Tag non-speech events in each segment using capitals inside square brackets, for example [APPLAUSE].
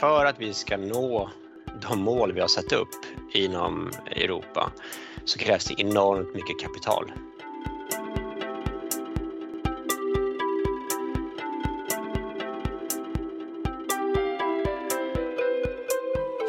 för att vi ska nå de mål vi har satt upp inom Europa så krävs det enormt mycket kapital.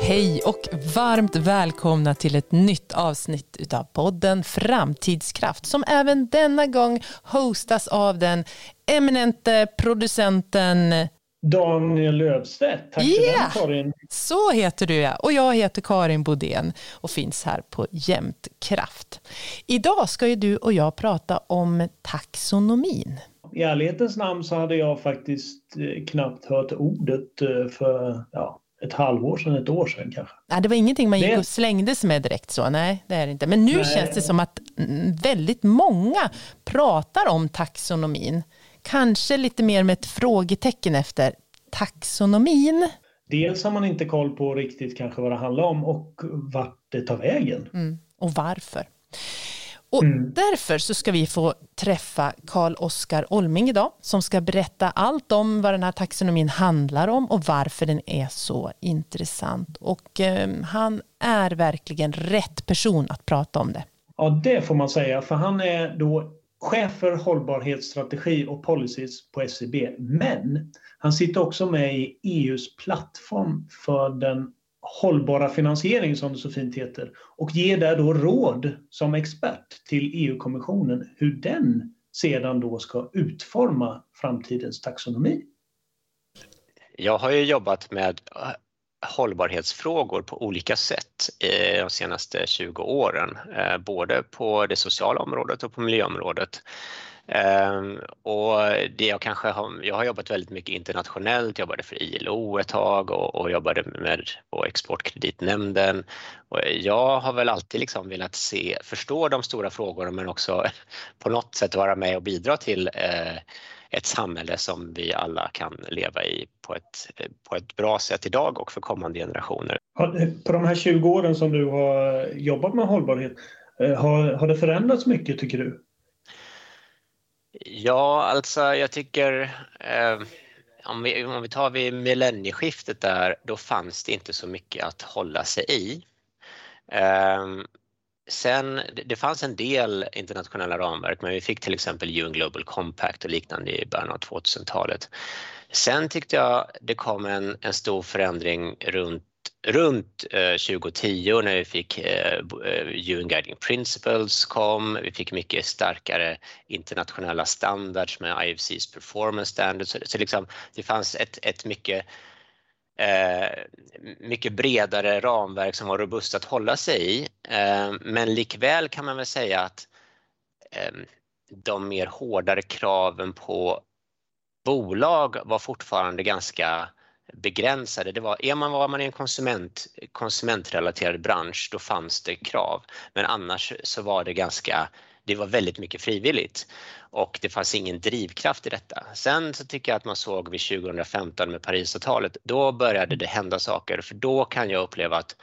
Hej och varmt välkomna till ett nytt avsnitt utav podden Framtidskraft som även denna gång hostas av den eminente producenten Daniel Löfstedt. Tack yeah. för den Karin. Så heter du ja. Och jag heter Karin Bodén och finns här på Jämtkraft. Idag ska ju du och jag prata om taxonomin. I ärlighetens namn så hade jag faktiskt eh, knappt hört ordet eh, för ja, ett halvår sedan, ett år sedan kanske. Nej, det var ingenting man gick och slängdes med direkt så, nej det är det inte. Men nu nej. känns det som att väldigt många pratar om taxonomin. Kanske lite mer med ett frågetecken efter taxonomin. Dels har man inte koll på riktigt kanske vad det handlar om och vart det tar vägen. Mm. Och varför. Och mm. därför så ska vi få träffa Karl Oskar Olming idag som ska berätta allt om vad den här taxonomin handlar om och varför den är så intressant. Och eh, han är verkligen rätt person att prata om det. Ja, det får man säga, för han är då chef för hållbarhetsstrategi och policies på SEB. Men han sitter också med i EUs plattform för den hållbara finansiering som det så fint heter och ger där då råd som expert till EU-kommissionen hur den sedan då ska utforma framtidens taxonomi. Jag har ju jobbat med hållbarhetsfrågor på olika sätt eh, de senaste 20 åren, eh, både på det sociala området och på miljöområdet. Ehm, och det jag kanske har, jag har jobbat väldigt mycket internationellt, jobbade för ILO ett tag och, och jobbade med på Exportkreditnämnden. Och jag har väl alltid liksom velat se, förstå de stora frågorna men också [LAUGHS] på något sätt vara med och bidra till eh, ett samhälle som vi alla kan leva i på ett, på ett bra sätt idag och för kommande generationer. På de här 20 åren som du har jobbat med hållbarhet, eh, har, har det förändrats mycket tycker du? Ja, alltså jag tycker eh, om, vi, om vi tar vid millennieskiftet där, då fanns det inte så mycket att hålla sig i. Eh, sen, det fanns en del internationella ramverk, men vi fick till exempel UN Global Compact och liknande i början av 2000-talet. Sen tyckte jag det kom en, en stor förändring runt runt eh, 2010 när vi fick eh, eh, UN Guiding Principles kom, vi fick mycket starkare internationella standards med IFCs performance standards. Så, så liksom, det fanns ett, ett mycket eh, mycket bredare ramverk som var robust att hålla sig i. Eh, men likväl kan man väl säga att eh, de mer hårdare kraven på bolag var fortfarande ganska begränsade. Det var, är man, var man i en konsument, konsumentrelaterad bransch då fanns det krav. Men annars så var det ganska, det var väldigt mycket frivilligt och det fanns ingen drivkraft i detta. Sen så tycker jag att man såg vid 2015 med Parisavtalet, då började det hända saker för då kan jag uppleva att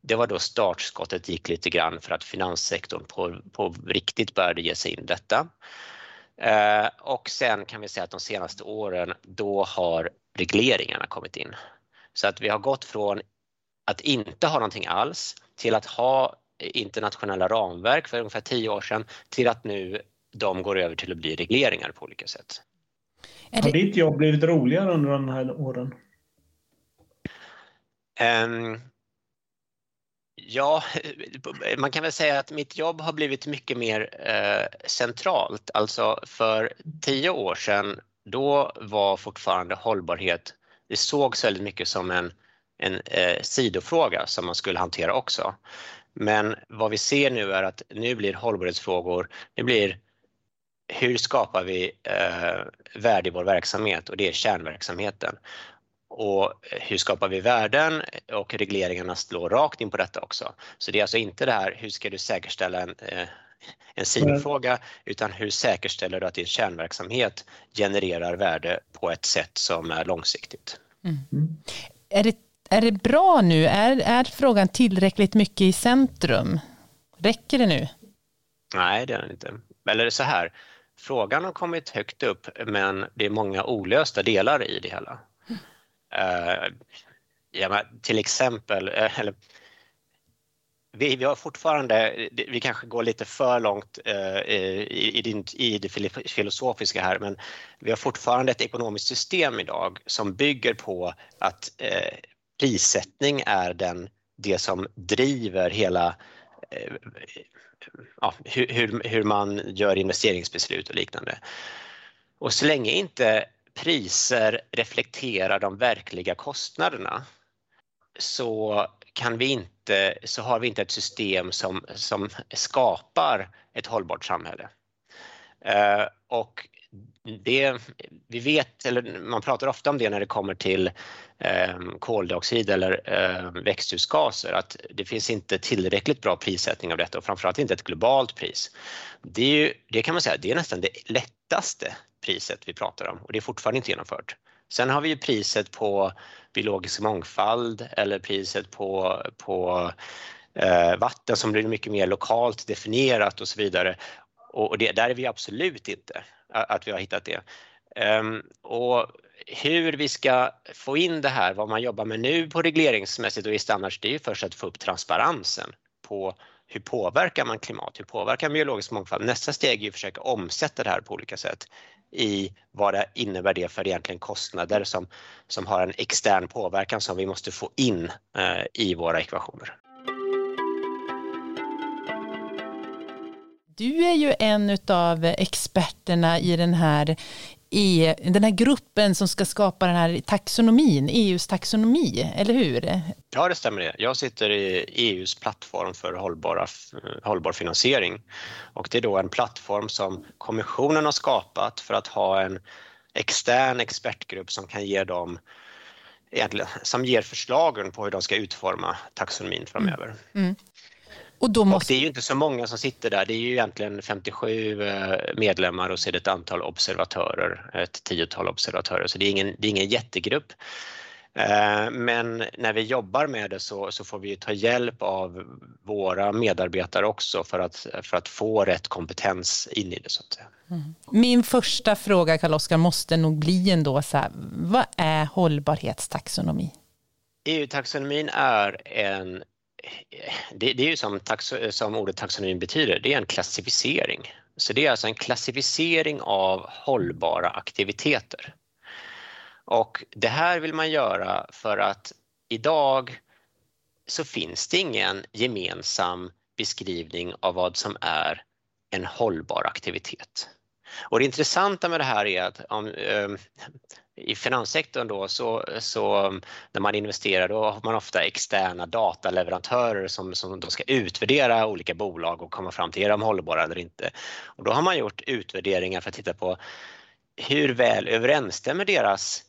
det var då startskottet gick lite grann för att finanssektorn på, på riktigt började ge sig in i detta. Eh, och sen kan vi säga att de senaste åren då har regleringarna kommit in. Så att vi har gått från att inte ha någonting alls till att ha internationella ramverk för ungefär tio år sedan till att nu de går över till att bli regleringar på olika sätt. Det... Har ditt jobb blivit roligare under de här åren? Um, ja, [LAUGHS] man kan väl säga att mitt jobb har blivit mycket mer uh, centralt. Alltså för tio år sedan då var fortfarande hållbarhet, det sågs väldigt mycket som en, en eh, sidofråga som man skulle hantera också. Men vad vi ser nu är att nu blir hållbarhetsfrågor, det blir hur skapar vi eh, värde i vår verksamhet och det är kärnverksamheten. Och hur skapar vi värden och regleringarna slår rakt in på detta också. Så det är alltså inte det här, hur ska du säkerställa en, eh, en sidofråga utan hur säkerställer du att din kärnverksamhet genererar värde på ett sätt som är långsiktigt. Mm. Mm. Är, det, är det bra nu? Är, är frågan tillräckligt mycket i centrum? Räcker det nu? Nej, det är den inte. Eller så här, frågan har kommit högt upp men det är många olösta delar i det hela. Mm. Uh, Ja, till exempel, uh, eller, vi, vi har fortfarande, vi kanske går lite för långt uh, i, i, din, i det filosofiska här, men vi har fortfarande ett ekonomiskt system idag som bygger på att uh, prissättning är den, det som driver hela eh, ja, hur, hur man gör investeringsbeslut och liknande. Och så länge inte priser reflekterar de verkliga kostnaderna så kan vi inte, så har vi inte ett system som, som skapar ett hållbart samhälle. Eh, och det, vi vet, eller man pratar ofta om det när det kommer till eh, koldioxid eller eh, växthusgaser, att det finns inte tillräckligt bra prissättning av detta och framförallt inte ett globalt pris. Det, är ju, det kan man säga, det är nästan det lättaste priset vi pratar om och det är fortfarande inte genomfört. Sen har vi ju priset på biologisk mångfald eller priset på, på eh, vatten som blir mycket mer lokalt definierat och så vidare. Och det, där är vi absolut inte att vi har hittat det. Ehm, och hur vi ska få in det här, vad man jobbar med nu på regleringsmässigt och i standards, det är ju först att få upp transparensen på hur påverkar man klimat, hur påverkar biologisk mångfald? Nästa steg är att försöka omsätta det här på olika sätt i vad det innebär det för egentligen kostnader som, som har en extern påverkan som vi måste få in eh, i våra ekvationer. Du är ju en av experterna i den här, i den här gruppen som ska skapa den här taxonomin, EUs taxonomi, eller hur? Ja, det stämmer. Det. Jag sitter i EUs plattform för hållbara, hållbar finansiering och det är då en plattform som kommissionen har skapat för att ha en extern expertgrupp som kan ge dem som ger förslagen på hur de ska utforma taxonomin framöver. Mm. Och, då måste... och det är ju inte så många som sitter där. Det är ju egentligen 57 eh, medlemmar och så är det ett antal observatörer, ett tiotal observatörer, så det är ingen, det är ingen jättegrupp. Eh, men när vi jobbar med det så, så, får vi ta hjälp av våra medarbetare också för att, för att få rätt kompetens in i det. Så att säga. Mm. Min första fråga, Karl-Oskar, måste nog bli ändå så här, vad är hållbarhetstaxonomi? EU-taxonomin är en det, det, är ju som, som ordet taxonomin betyder, det är en klassificering. Så det är alltså en klassificering av hållbara aktiviteter. Och det här vill man göra för att idag så finns det ingen gemensam beskrivning av vad som är en hållbar aktivitet. Och det intressanta med det här är att om, um, i finanssektorn då så, så när man investerar då har man ofta externa dataleverantörer som, som då ska utvärdera olika bolag och komma fram till är de hållbara eller inte. Och då har man gjort utvärderingar för att titta på hur väl överensstämmer deras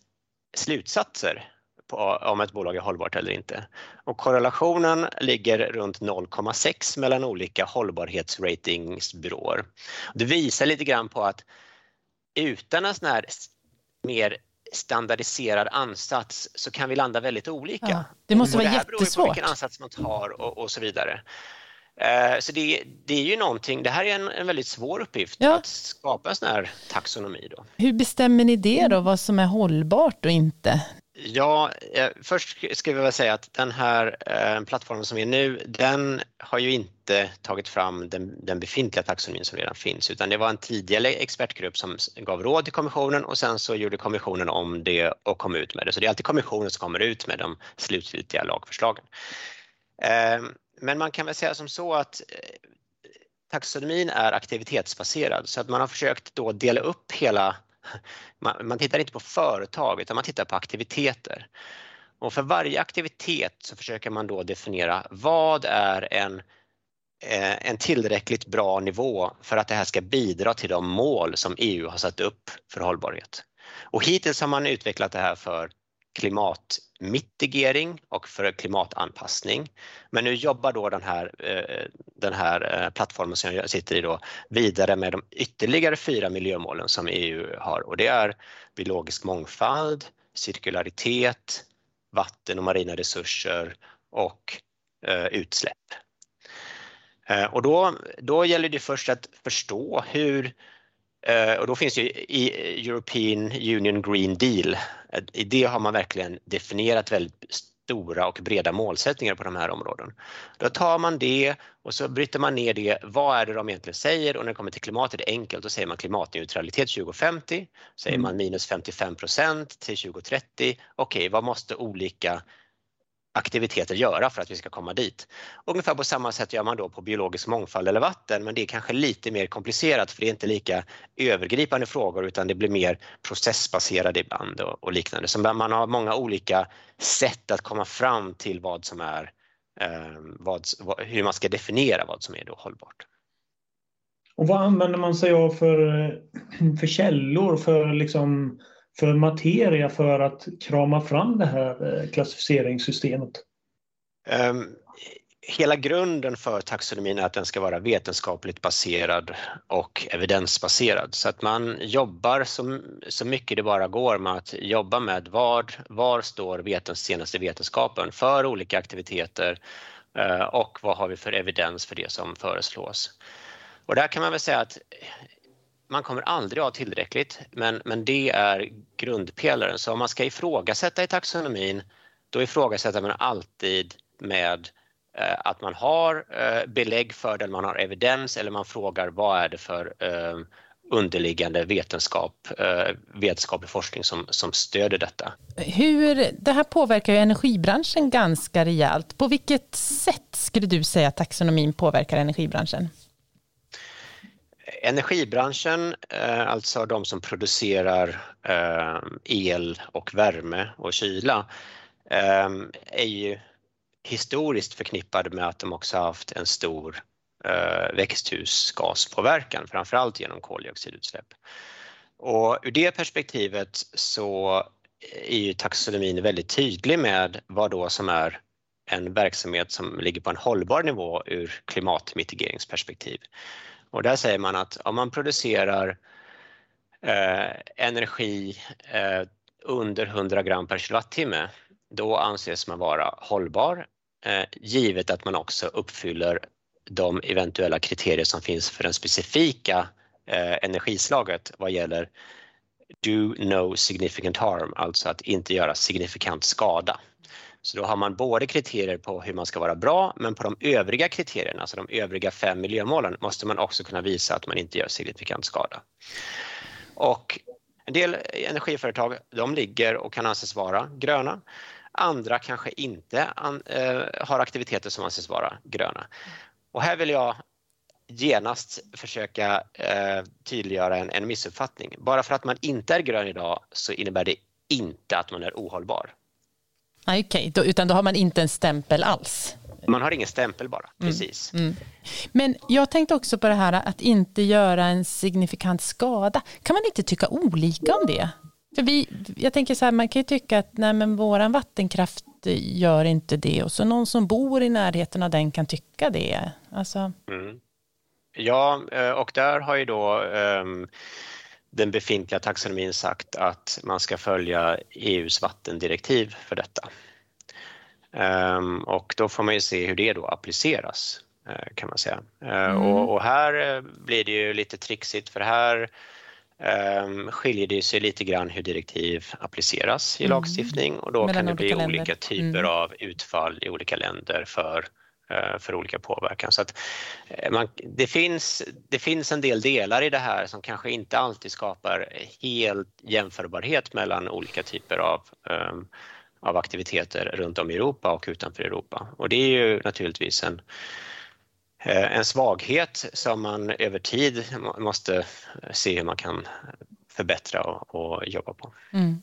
slutsatser på om ett bolag är hållbart eller inte. Och korrelationen ligger runt 0,6 mellan olika hållbarhetsratingsbyråer. Det visar lite grann på att utan en sån här mer standardiserad ansats så kan vi landa väldigt olika. Ja, det måste vara jättesvårt. Det beror på vilken ansats man tar och, och så vidare. Eh, så det, det, är ju någonting, det här är en, en väldigt svår uppgift ja. att skapa en sån här taxonomi. Då. Hur bestämmer ni det då, vad som är hållbart och inte? Ja, eh, först ska vi väl säga att den här eh, plattformen som är nu, den har ju inte tagit fram den, den, befintliga taxonomin som redan finns, utan det var en tidigare expertgrupp som gav råd till kommissionen och sen så gjorde kommissionen om det och kom ut med det. Så det är alltid kommissionen som kommer ut med de slutgiltiga lagförslagen. Eh, men man kan väl säga som så att eh, taxonomin är aktivitetsbaserad så att man har försökt då dela upp hela man, man tittar inte på företag utan man tittar på aktiviteter. Och för varje aktivitet så försöker man då definiera vad är en, eh, en tillräckligt bra nivå för att det här ska bidra till de mål som EU har satt upp för hållbarhet. Och hittills har man utvecklat det här för klimatmitigering och för klimatanpassning. Men nu jobbar då den här, eh, den här eh, plattformen som jag sitter i då vidare med de ytterligare fyra miljömålen som EU har och det är biologisk mångfald, cirkularitet, vatten och marina resurser och eh, utsläpp. Och då, då gäller det först att förstå hur och då finns ju i European Union Green Deal, i det har man verkligen definierat väldigt stora och breda målsättningar på de här områden. Då tar man det och så bryter man ner det. Vad är det de egentligen säger? Och när det kommer till klimatet är det enkelt. Då säger man klimatneutralitet 2050, säger mm. man minus 55 procent till 2030. Okej, okay, vad måste olika aktiviteter göra för att vi ska komma dit. Ungefär på samma sätt gör man då på biologisk mångfald eller vatten men det är kanske lite mer komplicerat för det är inte lika övergripande frågor utan det blir mer processbaserade ibland och, och liknande. Så man har många olika sätt att komma fram till vad som är, eh, vad, hur man ska definiera vad som är då hållbart. Och vad använder man sig av för, för källor, för liksom för materia för att krama fram det här eh, klassificeringssystemet? Um, hela grunden för taxonomin är att den ska vara vetenskapligt baserad och evidensbaserad så att man jobbar så, så mycket det bara går med att jobba med vad, var står vetens, senaste vetenskapen för olika aktiviteter uh, och vad har vi för evidens för det som föreslås. Och där kan man väl säga att man kommer aldrig ha tillräckligt, men, men det är grundpelaren. Så om man ska ifrågasätta i taxonomin, då ifrågasätter man alltid med eh, att man har eh, belägg för det, man har evidens eller man frågar vad är det för eh, underliggande vetenskap, eh, vetenskaplig forskning som, som stöder detta. Hur, det här påverkar ju energibranschen ganska rejält. På vilket sätt skulle du säga att taxonomin påverkar energibranschen? Energibranschen, eh, alltså de som producerar eh, el och värme och kyla, eh, är ju historiskt förknippade med att de också haft en stor växthusgaspåverkan, framförallt genom koldioxidutsläpp. Och ur det perspektivet så är ju taxonomin väldigt tydlig med vad då som är en verksamhet som ligger på en hållbar nivå ur klimatmitigeringsperspektiv. Och där säger man att om man producerar eh, energi eh, under 100 gram per kilowattimme, då anses man vara hållbar, eh, givet att man också uppfyller de eventuella kriterier som finns för det specifika eh, energislaget vad gäller do no significant harm, alltså att inte göra signifikant skada. Så då har man både kriterier på hur man ska vara bra men på de övriga kriterierna, alltså de övriga fem miljömålen, måste man också kunna visa att man inte gör signifikant skada. Och en del energiföretag de ligger och kan anses vara gröna. Andra kanske inte an, eh, har aktiviteter som anses vara gröna. Och här vill jag genast försöka eh, tydliggöra en, en missuppfattning. Bara för att man inte är grön idag så innebär det inte att man är ohållbar. Nej, okej, okay. utan då har man inte en stämpel alls. Man har ingen stämpel bara, mm. precis. Mm. Mm. Men jag tänkte också på det här att inte göra en signifikant skada. Kan man inte tycka olika om det? För vi, jag tänker så här, man kan ju tycka att nej, men våran vattenkraft gör inte det och så någon som bor i närheten av den kan tycka det. Alltså. Mm. Ja, eh, och där har ju då um, den befintliga taxonomin sagt att man ska följa EUs vattendirektiv för detta. Um, och då får man ju se hur det då appliceras uh, kan man säga. Uh, mm. och, och, här uh, blir det ju lite trixigt för här um, skiljer det sig lite grann hur direktiv appliceras i mm. lagstiftning och då Mellan kan det bli länder. olika typer mm. av utfall i olika länder för Eh, Eh, för olika påverkan. Så att eh, man, det, finns, det finns en del delar i det här som kanske inte alltid skapar helt jämförbarhet mellan olika typer av, um, av aktiviteter runt om i Europa och utanför Europa. Och det är ju naturligtvis en, eh, en svaghet som man över tid måste se hur man kan förbättra och, och jobba på. Mm.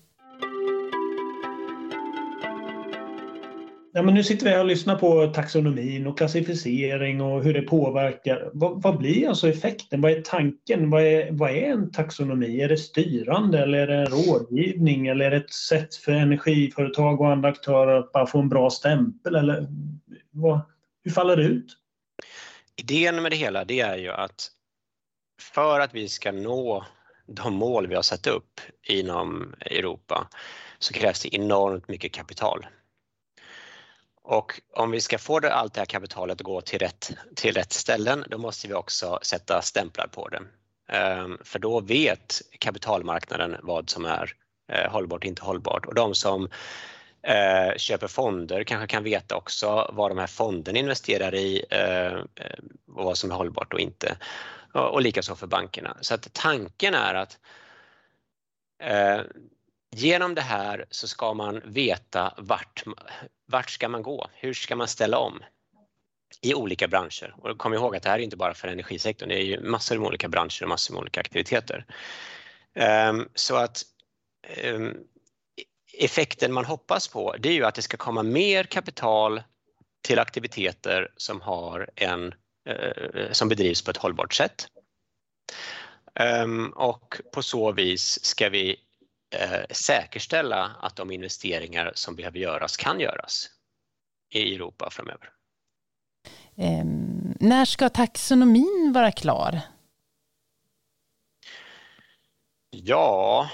Ja, men nu sitter vi här och lyssnar på taxonomin och klassificering och hur det påverkar. Vad, vad, blir alltså effekten? Vad är tanken? Vad är, vad är en taxonomi? Är det styrande eller är det en rådgivning eller är det ett sätt för energiföretag och andra aktörer att bara få en bra stämpel? Eller vad, hur faller det ut? Idén med det hela det är ju att för att vi ska nå de mål vi har satt upp inom Europa så krävs det enormt mycket kapital. Och om vi ska få det, allt det här kapitalet att gå till rätt, till rätt ställen, då måste vi också sätta stämplar på det. Ehm, för då vet kapitalmarknaden vad som är eh, hållbart och inte hållbart. Och de som eh, köper fonder kanske kan veta också vad de här fonderna investerar i eh, och vad som är hållbart och inte. Och, likaså för bankerna. Så att tanken är att genom det här så ska man veta vart, vart ska man gå? Hur ska man ställa om? i olika branscher. Och kom ihåg att det här är inte bara för energisektorn, det är ju massor av olika branscher och massor av olika aktiviteter. Um, så att um, effekten man hoppas på det är ju att det ska komma mer kapital till aktiviteter som, har en, uh, som bedrivs på ett hållbart sätt. Um, och på så vis ska vi säkerställa att de investeringar som behöver göras kan göras i Europa framöver. Um, när ska taxonomin vara klar? Ja,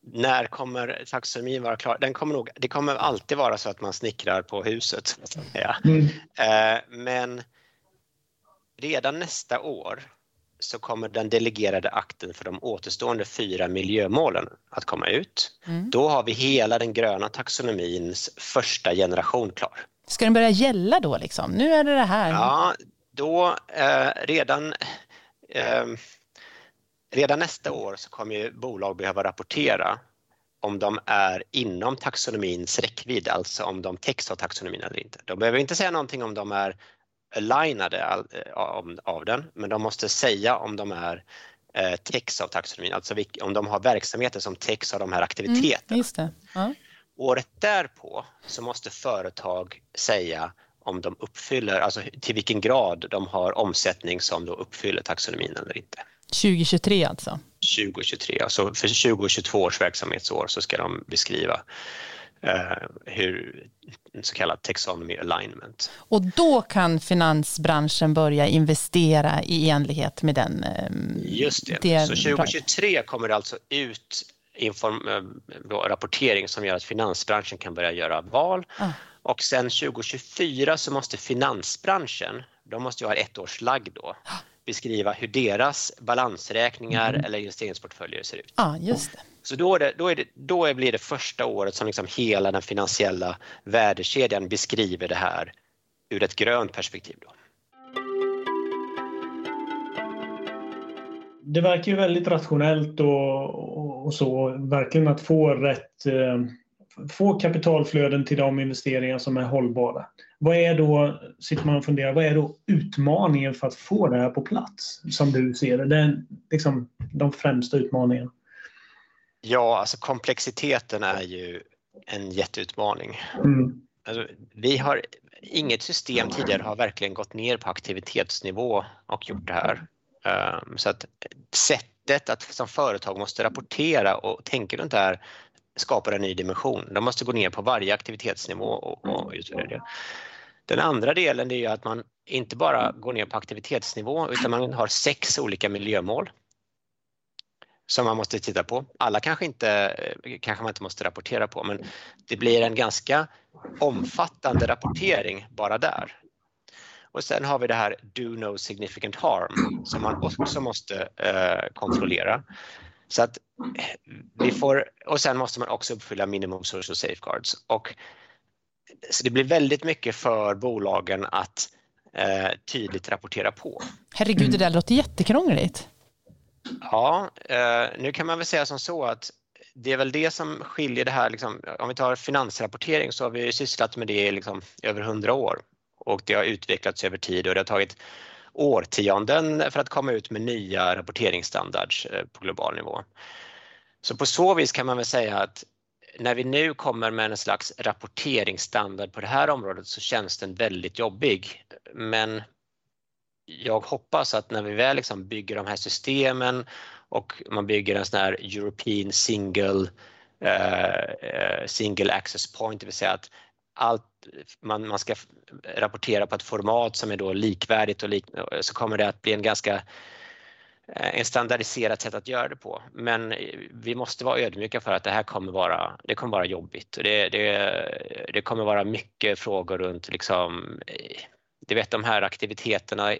när kommer taxonomin vara klar? Den kommer nog, det kommer alltid vara så att man snickrar på huset. Ja. Mm. Eh, men redan nästa år så kommer den delegerade akten för de återstående fyra miljömålen att komma ut. Mm. Då har vi hela den gröna taxonomins första generation klar. Ska den börja gälla då liksom? Nu är det det här. Ja, då eh, redan eh, Redan nästa år så kommer ju bolag behöva rapportera om de är inom taxonomins räckvidd, alltså om de täcks av taxonomin eller inte. De behöver inte säga någonting om de är alignade eh, av den, men de måste säga om de är eh, täcks av taxonomin, alltså om de har verksamheter som täcks av de här aktiviteterna. Mm, ja. Året därpå så måste företag säga om de uppfyller, alltså till vilken grad de har omsättning som då uppfyller taxonomin eller inte. 2023 alltså? 2023, alltså för 2022 års verksamhetsår så ska de beskriva hur så kallad taxonomy alignment. Och då kan finansbranschen börja investera i enlighet med den? Eh, Just det, det så 2023 kommer det alltså ut inform, eh, rapportering som gör att finansbranschen kan börja göra val. Ah. Och sen 2024 så måste finansbranschen, de måste ju ha ett års lagg då, ah beskriva hur deras balansräkningar mm. eller investeringsportföljer ser ut. Ja, just det. Så då, det, då, är det, då blir det första året som liksom hela den finansiella värdekedjan beskriver det här ur ett grönt perspektiv. Då. Det verkar ju väldigt rationellt och, och så, verkligen att få rätt eh, få kapitalflöden till de investeringar som är hållbara. Vad är då, sitter man och funderar, vad är då utmaningen för att få det här på plats? Som du ser det, är liksom de främsta utmaningarna. Ja, alltså komplexiteten är ju en jätteutmaning. Mm. Alltså, vi har, inget system tidigare har verkligen gått ner på aktivitetsnivå och gjort det här. Um, så att sättet att som företag måste rapportera och tänka runt det här skapar en ny dimension. De måste gå ner på varje aktivitetsnivå och, och utvärdera det. Den andra delen är att man inte bara går ner på aktivitetsnivå utan man har sex olika miljömål som man måste titta på. Alla kanske inte eh, kanske man inte måste rapportera på men det blir en ganska omfattande rapportering bara där. Och sen har vi det här do no significant harm som man också måste eh, kontrollera. Så att vi får, och sen måste man också uppfylla minimum social safeguards. Och, så det blir väldigt mycket för bolagen att eh, tydligt rapportera på. Herregud, det där låter jättekrångligt. Ja, eh, nu kan man väl säga som så att det är väl det som skiljer det här, liksom, om vi tar finansrapportering så har vi sysslat med det i liksom, över hundra år och det har utvecklats över tid och det har tagit årtionden för att komma ut med nya rapporteringsstandards eh, på global nivå. Så på så vis kan man väl säga att när vi nu kommer med en slags rapporteringsstandard på det här området så känns den väldigt jobbig. Men jag hoppas att när vi väl liksom bygger de här systemen och man bygger en sån här European single, uh, single access point, det vill säga att allt, man, man ska rapportera på ett format som är då likvärdigt och lik, så kommer det att bli en ganska en standardiserat sätt att göra det på. Men vi måste vara ödmjuka för att det här kommer vara, det kommer vara jobbigt. Det, det, det kommer vara mycket frågor runt liksom, eh, du vet de här aktiviteterna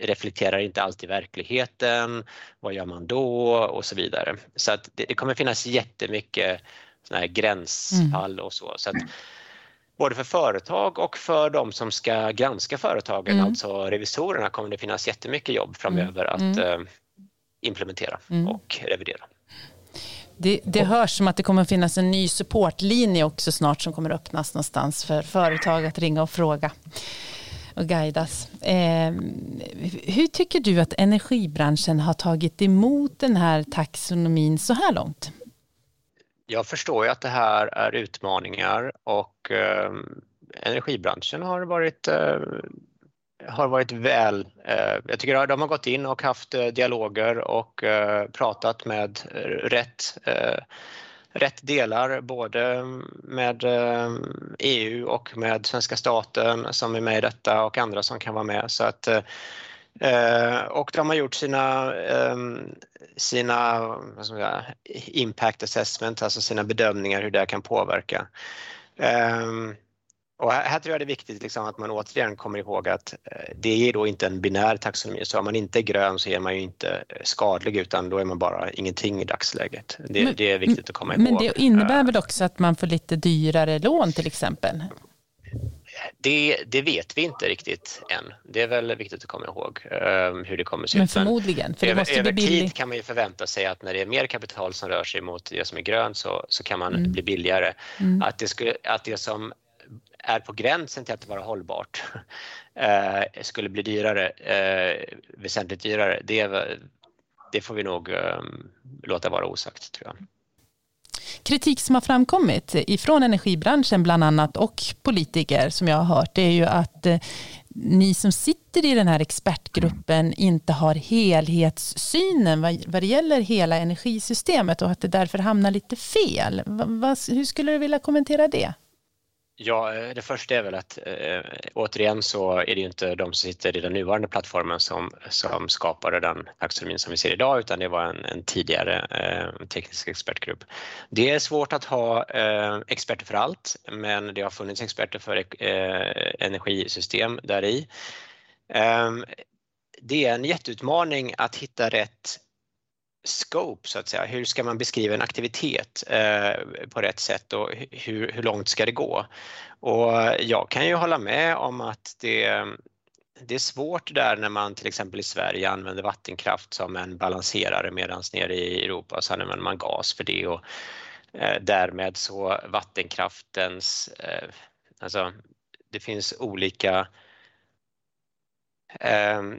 reflekterar inte alltid verkligheten. Vad gör man då? Och så vidare. Så att det, det kommer finnas jättemycket såna här gränsfall och så. så att, både för företag och för de som ska granska företagen, mm. alltså revisorerna, kommer det finnas jättemycket jobb framöver att mm. eh, implementera mm. och revidera. Det, det hörs som att det kommer finnas en ny supportlinje också snart som kommer öppnas någonstans för företag att ringa och fråga och guidas. Eh, hur tycker du att energibranschen har tagit emot den här taxonomin så här långt? Jag förstår ju att det här är utmaningar och eh, energibranschen har varit eh, har varit väl, eh, jag tycker att de har gått in och haft eh, dialoger och eh, pratat med eh, rätt, eh, rätt delar både med eh, EU och med svenska staten som är med i detta och andra som kan vara med. Så att, och de har gjort sina, sina säga, impact assessment, alltså sina bedömningar hur det kan påverka. Och här, tror jag det är viktigt liksom att man återigen kommer ihåg att eh, det är då inte en binär taxonomi. Så om man inte är grön så är man ju inte eh, skadlig utan då är man bara ingenting i dagsläget. Det, men, det är viktigt att komma ihåg. Men det innebär väl också att man får lite dyrare lån till exempel? Det, det, vet vi inte riktigt än. Det är väl viktigt att komma ihåg um, hur det kommer se ut. Men förmodligen. För det över, måste över bli tid kan man ju förvänta sig att när det är mer kapital som rör sig mot det som är grönt så, så kan man mm. bli billigare. Mm. Att, det skulle, att det som är på gränsen till att vara hållbart [LAUGHS] eh, skulle bli dyrare, eh, väsentligt dyrare, det, det får vi nog eh, låta vara osagt tror jag. Kritik som har framkommit ifrån energibranschen bland annat och politiker som jag har hört det är ju att eh, ni som sitter i den här expertgruppen inte har helhetssynen vad, vad det gäller hela energisystemet och att det därför hamnar lite fel. Hur skulle du vilja kommentera det? Ja, eh, det första är väl att äh, återigen så är det ju inte de som sitter i den nuvarande plattformen som, som skapade den taxonomin som vi ser idag utan det var en, en tidigare äh, teknisk expertgrupp. Det är svårt att ha äh, experter för allt men det har funnits experter för energisystem där i. Ehm, det är en jätteutmaning att hitta rätt scope så att säga. Hur ska man beskriva en aktivitet eh, på rätt sätt och hur, hur långt ska det gå? Och jag kan ju hålla med om att det, det är svårt där när man till exempel i Sverige använder vattenkraft som en balanserare medan nere i Europa så använder man gas för det och eh, därmed så vattenkraftens, eh, alltså det finns olika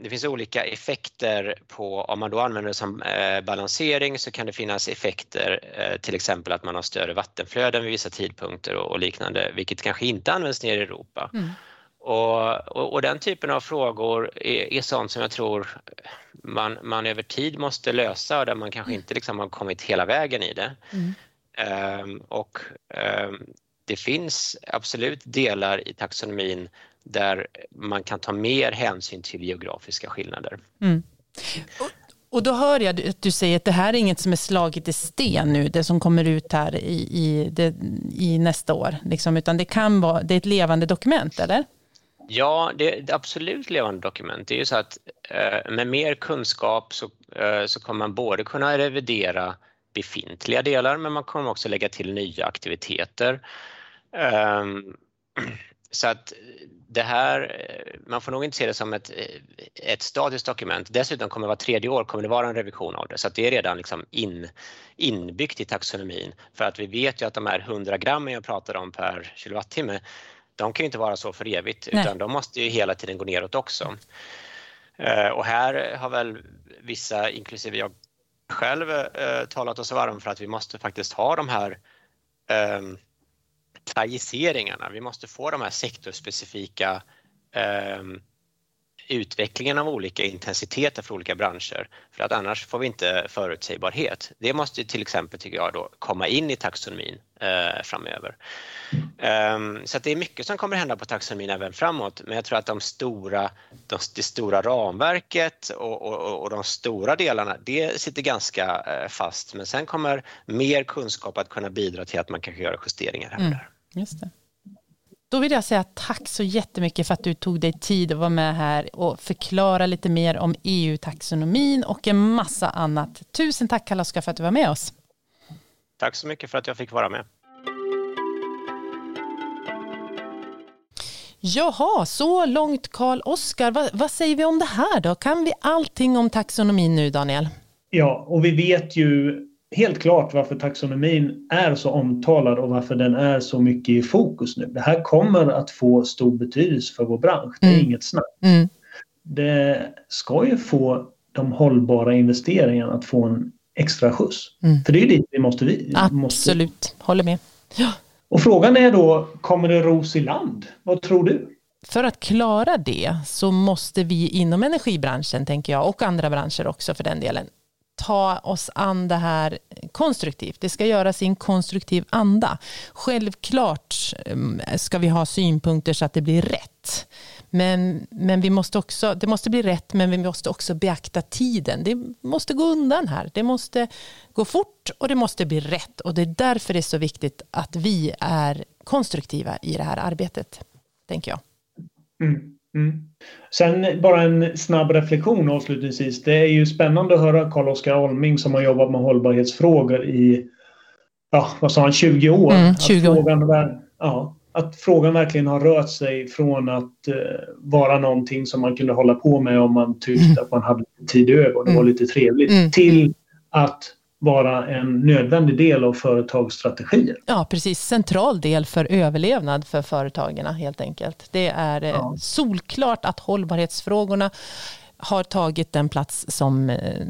det finns olika effekter på, om man då använder det som eh, balansering så kan det finnas effekter, eh, till exempel att man har större vattenflöden vid vissa tidpunkter och liknande, vilket kanske inte används nere i Europa. Mm. Och, och, och, den typen av frågor är, är sånt som jag tror man, man över tid måste lösa och där man kanske mm. inte liksom har kommit hela vägen i det. Mm. Um, och um, det finns absolut delar i taxonomin där man kan ta mer hänsyn till geografiska skillnader. Mm. Och, då hör jag att du säger att det här är inget som är slaget i sten nu, det som kommer ut här i, i, det, i nästa år, liksom, utan det kan vara, det är ett levande dokument, eller? Ja, det är ett absolut levande dokument. Det är ju så att eh, med mer kunskap så, eh, så kommer man både kunna revidera befintliga delar men man kommer också lägga till nya aktiviteter. Um, så att det här, man får nog inte se det som ett, ett statiskt dokument. Dessutom kommer det var tredje år kommer det vara en revision av det så det är redan liksom in, inbyggt i taxonomin. För att vi vet ju att de här 100 grammen jag pratade om per kilowattimme, de kan ju inte vara så för evigt Nej. utan de måste ju hela tiden gå neråt också. Eh, och här har väl vissa, inklusive jag själv, eh, talat oss varm för att vi måste faktiskt ha de här tajiseringarna. Vi måste få de här sektorspecifika eh, utvecklingen av olika intensiteter för olika branscher för att annars får vi inte förutsägbarhet. Det måste till exempel, tycker jag, då, komma in i taxonomin eh, framöver. Um, så det är mycket som kommer hända på taxonomin även framåt men jag tror att de stora, de, det stora ramverket och, och, och, de stora delarna det sitter ganska eh, fast men sen kommer mer kunskap att kunna bidra till att man kan göra justeringar här och mm. där. Just det. Då vill jag säga tack så jättemycket för att du tog dig tid att vara med här och förklara lite mer om EU-taxonomin och en massa annat. Tusen tack Karl-Oskar för att du var med oss. Tack så mycket för att jag fick vara med. Jaha, så långt Karl Oskar. Va, vad säger vi om det här då? Kan vi allting om taxonomin nu, Daniel? Ja, och vi vet ju helt klart varför taxonomin är så omtalad och varför den är så mycket i fokus nu. Det här kommer att få stor betydelse för vår bransch. Det är mm. inget snack. Mm. Det ska ju få de hållbara investeringarna att få en extra skjuts. Mm. För det är ju dit vi måste vi. Absolut, måste. håller med. Ja. Och frågan är då, kommer det ros i land? Vad tror du? För att klara det så måste vi inom energibranschen, tänker jag, och andra branscher också för den delen, ta oss an det här konstruktivt. Det ska göras i en konstruktiv anda. Självklart mm, ska vi ha synpunkter så att det blir rätt. Men, men vi måste också, det måste bli rätt, men vi måste också beakta tiden. Det måste gå undan här. Det måste gå fort och det måste bli rätt. Och det är därför det är så viktigt att vi är konstruktiva i det här arbetet, tänker jag. Mm, mm. Sen bara en snabb reflektion avslutningsvis. Det är ju spännande att höra Carl-Oskar Olming som har jobbat med hållbarhetsfrågor i ja, vad sa han, 20 år. Mm, 20 år. Frågan, ja, att frågan verkligen har rört sig från att eh, vara någonting som man kunde hålla på med om man tyckte mm. att man hade tid över och det mm. var lite trevligt mm. till att vara en nödvändig del av företagsstrategier. Ja, precis. Central del för överlevnad för företagen helt enkelt. Det är eh, ja. solklart att hållbarhetsfrågorna har tagit den plats som eh,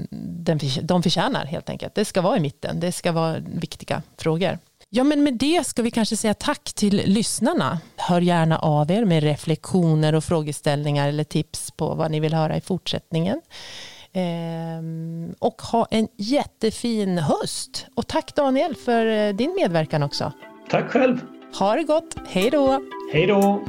de förtjänar helt enkelt. Det ska vara i mitten. Det ska vara viktiga frågor. Ja, men med det ska vi kanske säga tack till lyssnarna. Hör gärna av er med reflektioner och frågeställningar eller tips på vad ni vill höra i fortsättningen. Ehm, och ha en jättefin höst. Och tack Daniel för eh, din medverkan också. Tack själv. Ha det gott. Hej då. Hej då.